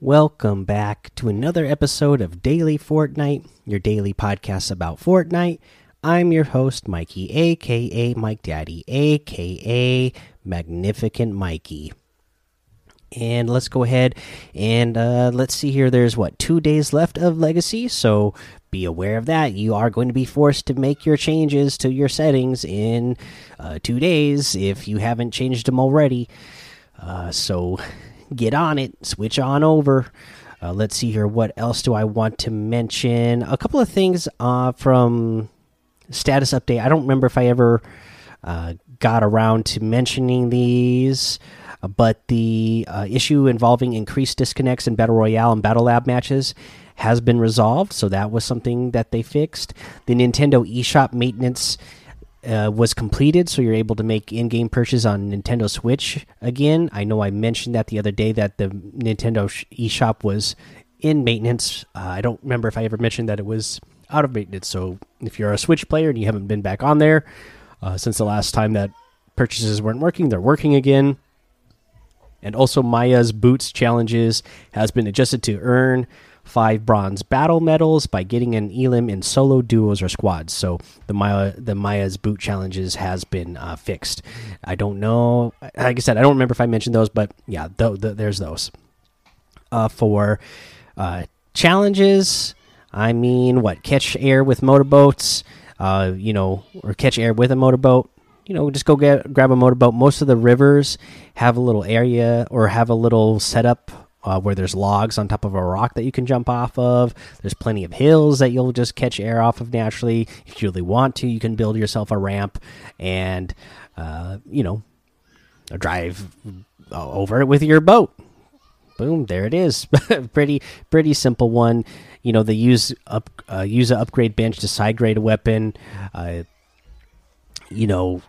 Welcome back to another episode of Daily Fortnite, your daily podcast about Fortnite. I'm your host, Mikey, aka Mike Daddy, aka Magnificent Mikey. And let's go ahead and uh, let's see here. There's what, two days left of Legacy, so be aware of that. You are going to be forced to make your changes to your settings in uh, two days if you haven't changed them already. Uh, so get on it, switch on over. Uh, let's see here. What else do I want to mention? A couple of things uh, from status update. I don't remember if I ever uh, got around to mentioning these, uh, but the uh, issue involving increased disconnects in Battle Royale and Battle Lab matches has been resolved. So that was something that they fixed. The Nintendo eShop maintenance uh, was completed, so you're able to make in-game purchases on Nintendo Switch again. I know I mentioned that the other day that the Nintendo eShop was in maintenance. Uh, I don't remember if I ever mentioned that it was out of maintenance. So if you're a Switch player and you haven't been back on there uh, since the last time that purchases weren't working, they're working again. And also, Maya's Boots challenges has been adjusted to earn five bronze battle medals by getting an elim in solo duos or squads. So the maya the maya's boot challenges has been uh, fixed. I don't know like i said i don't remember if i mentioned those but yeah th th there's those. Uh, for uh, challenges i mean what catch air with motorboats uh, you know or catch air with a motorboat? You know, just go get grab a motorboat. Most of the rivers have a little area or have a little setup uh, where there's logs on top of a rock that you can jump off of. There's plenty of hills that you'll just catch air off of naturally. If you really want to, you can build yourself a ramp and, uh, you know, drive uh, over it with your boat. Boom, there it is. pretty, pretty simple one. You know, they use up uh, use an upgrade bench to side grade a weapon. Uh, you know,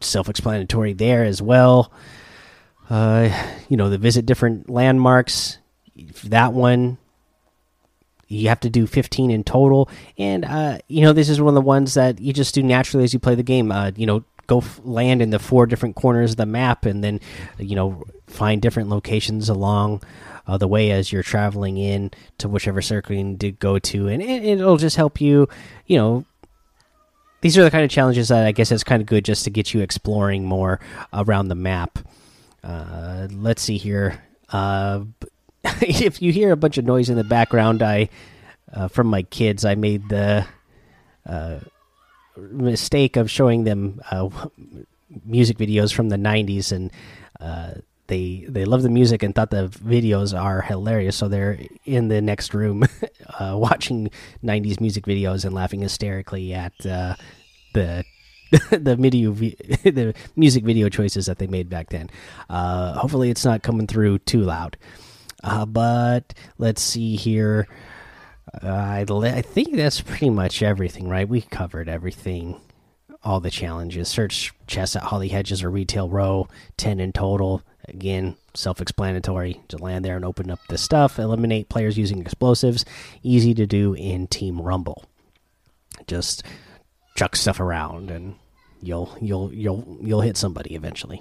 self-explanatory there as well. Uh, you know, the visit different landmarks. That one, you have to do 15 in total. And, uh, you know, this is one of the ones that you just do naturally as you play the game. Uh, you know, go land in the four different corners of the map and then, you know, find different locations along uh, the way as you're traveling in to whichever circle you need to go to. And it, it'll just help you, you know, these are the kind of challenges that I guess it's kind of good just to get you exploring more around the map. Uh, let's see here. Uh, if you hear a bunch of noise in the background, I uh, from my kids, I made the uh, mistake of showing them uh, music videos from the '90s, and uh, they they love the music and thought the videos are hilarious. So they're in the next room watching '90s music videos and laughing hysterically at the the video the music video choices that they made back then. Uh, hopefully, it's not coming through too loud. Uh, but let's see here. Uh, I, I think that's pretty much everything, right? We covered everything, all the challenges. Search chests at Holly Hedges or Retail Row, 10 in total. Again, self explanatory. To land there and open up the stuff. Eliminate players using explosives. Easy to do in Team Rumble. Just chuck stuff around and you'll you'll you'll you'll hit somebody eventually.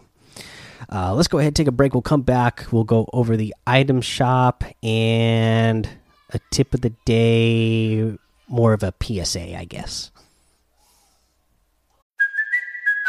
Uh, let's go ahead take a break. We'll come back. We'll go over the item shop and a tip of the day, more of a PSA, I guess.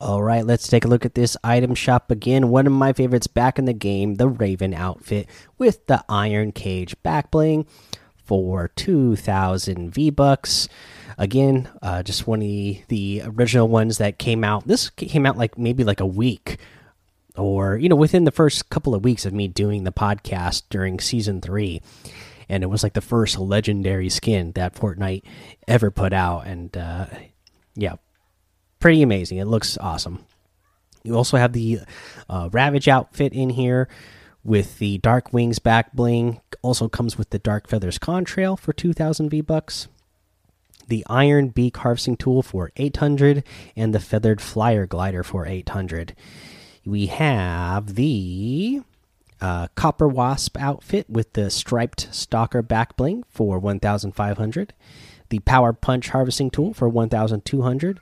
All right, let's take a look at this item shop again. One of my favorites back in the game, the Raven outfit with the Iron Cage back bling for 2,000 V bucks. Again, uh, just one of the, the original ones that came out. This came out like maybe like a week or, you know, within the first couple of weeks of me doing the podcast during season three. And it was like the first legendary skin that Fortnite ever put out. And, uh, yeah, pretty amazing. It looks awesome. You also have the uh, Ravage outfit in here with the Dark Wings back bling. Also comes with the Dark Feathers contrail for 2,000 V bucks. The Iron Beak harvesting tool for 800 and the Feathered Flyer glider for 800. We have the uh, Copper Wasp outfit with the striped Stalker back bling for 1,500. The Power Punch harvesting tool for 1,200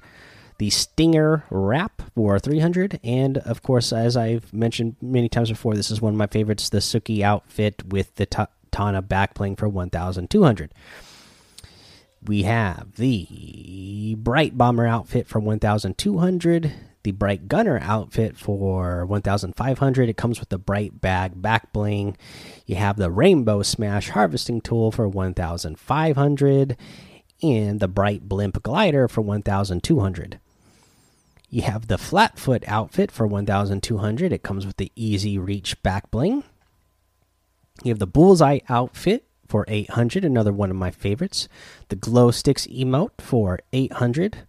the Stinger Wrap for 300, and of course, as I've mentioned many times before, this is one of my favorites the Tsuki outfit with the Tana backbling for 1,200. We have the Bright Bomber outfit for 1,200. The Bright Gunner outfit for 1,500. It comes with the Bright Bag back bling. You have the Rainbow Smash harvesting tool for 1,500 and the Bright Blimp glider for 1,200. You have the Flatfoot outfit for 1,200. It comes with the Easy Reach back bling. You have the Bullseye outfit for 800, another one of my favorites. The Glow Sticks emote for 800.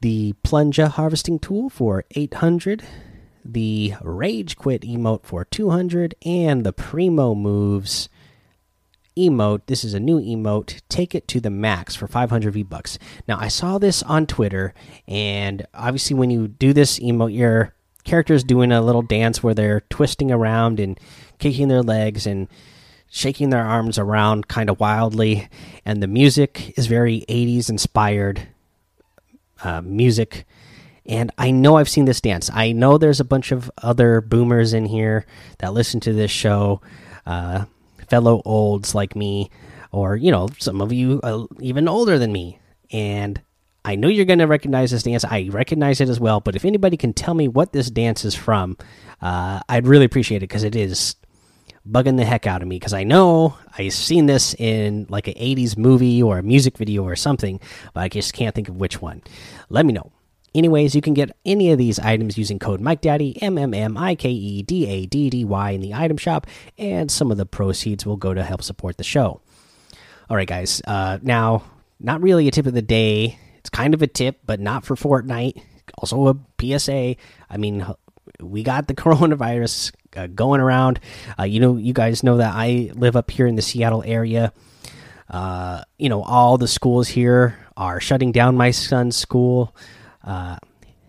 The Plunger harvesting tool for 800. The Rage Quit emote for 200. And the Primo Moves emote. This is a new emote. Take it to the max for 500 V bucks. Now I saw this on Twitter, and obviously when you do this emote, your character is doing a little dance where they're twisting around and kicking their legs and shaking their arms around kind of wildly, and the music is very 80s inspired uh, music. And I know I've seen this dance. I know there's a bunch of other boomers in here that listen to this show. Uh, fellow olds like me, or you know, some of you uh, even older than me. And I know you're going to recognize this dance. I recognize it as well. But if anybody can tell me what this dance is from, uh, I'd really appreciate it because it is bugging the heck out of me. Because I know I've seen this in like an 80s movie or a music video or something, but I just can't think of which one. Let me know. Anyways, you can get any of these items using code MikeDaddy, M M M I K E D A D D Y, in the item shop, and some of the proceeds will go to help support the show. All right, guys. Uh, now, not really a tip of the day. It's kind of a tip, but not for Fortnite. Also, a PSA. I mean, we got the coronavirus uh, going around. Uh, you know, you guys know that I live up here in the Seattle area. Uh, you know, all the schools here are shutting down my son's school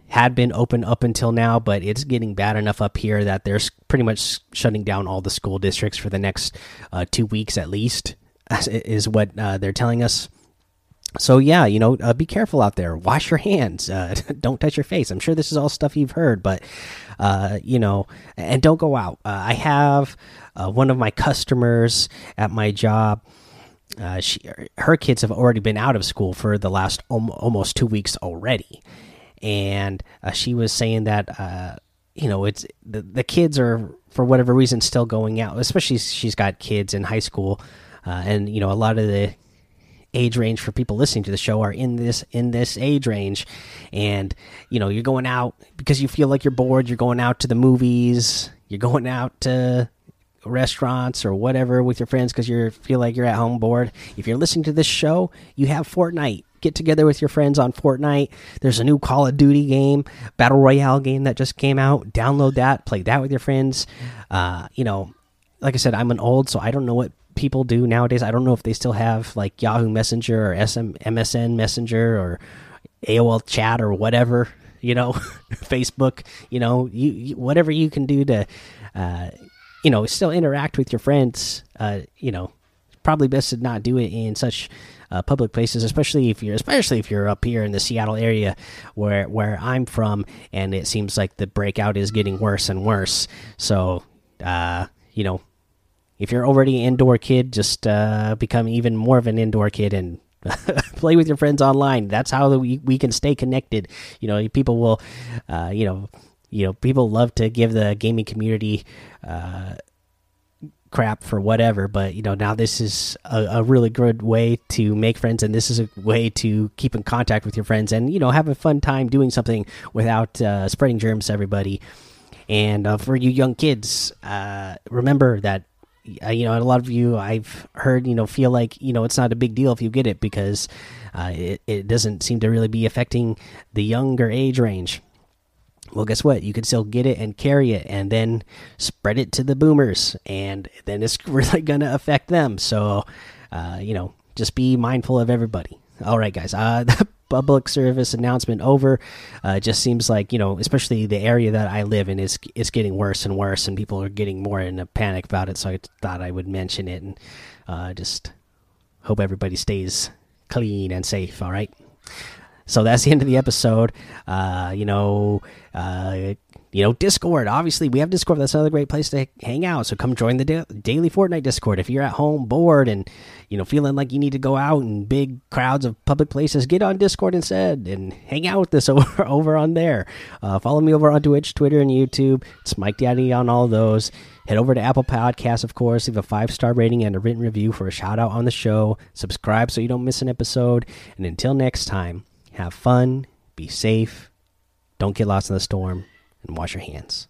had been open up until now, but it's getting bad enough up here that they're pretty much shutting down all the school districts for the next uh, two weeks at least, is what uh, they're telling us. So yeah, you know, uh, be careful out there. Wash your hands. Uh, don't touch your face. I'm sure this is all stuff you've heard, but uh, you know, and don't go out. Uh, I have one of my customers at my job uh, she her kids have already been out of school for the last almost two weeks already, and uh, she was saying that uh, you know it's the the kids are for whatever reason still going out, especially she's got kids in high school, uh, and you know a lot of the age range for people listening to the show are in this in this age range. And you know you're going out because you feel like you're bored. You're going out to the movies. You're going out to restaurants or whatever with your friends because you feel like you're at home bored. If you're listening to this show, you have Fortnite. Get together with your friends on Fortnite. There's a new Call of Duty game, Battle Royale game that just came out. Download that, play that with your friends. Uh, you know, like I said, I'm an old, so I don't know what people do nowadays. I don't know if they still have like Yahoo Messenger or SM, MSN Messenger or AOL Chat or whatever. You know, Facebook. You know, you, you, whatever you can do to uh, you know still interact with your friends uh, you know probably best to not do it in such uh, public places especially if you're especially if you're up here in the Seattle area where where I'm from and it seems like the breakout is getting worse and worse so uh, you know if you're already an indoor kid just uh, become even more of an indoor kid and play with your friends online. That's how we we can stay connected. You know, people will, uh, you know, you know, people love to give the gaming community. Uh, crap for whatever but you know now this is a, a, really good way to make friends and this is a way to keep in contact with your friends and you know have a fun time doing something without uh, spreading germs to everybody and uh, for you young kids uh, remember that uh, you know a lot of you i've heard you know feel like you know it's not a big deal if you get it because uh, it, it doesn't seem to really be affecting the younger age range well, guess what? You can still get it and carry it and then spread it to the boomers, and then it's really going to affect them. So, uh, you know, just be mindful of everybody. All right, guys. Uh, the public service announcement over. Uh, just seems like you know, especially the area that I live in is is getting worse and worse, and people are getting more in a panic about it. So I thought I would mention it and uh, just hope everybody stays clean and safe. All right. So that's the end of the episode. Uh, you know, uh, you know, Discord. Obviously, we have Discord. That's another great place to hang out. So come join the da daily Fortnite Discord. If you're at home bored and you know feeling like you need to go out in big crowds of public places, get on Discord instead and hang out with us over over on there. Uh, follow me over on Twitch, Twitter, and YouTube. It's Mike Daddy on all those. Head over to Apple Podcasts, of course. Leave a five star rating and a written review for a shout out on the show. Subscribe so you don't miss an episode. And until next time have fun, be safe, don't get lost in the storm, and wash your hands.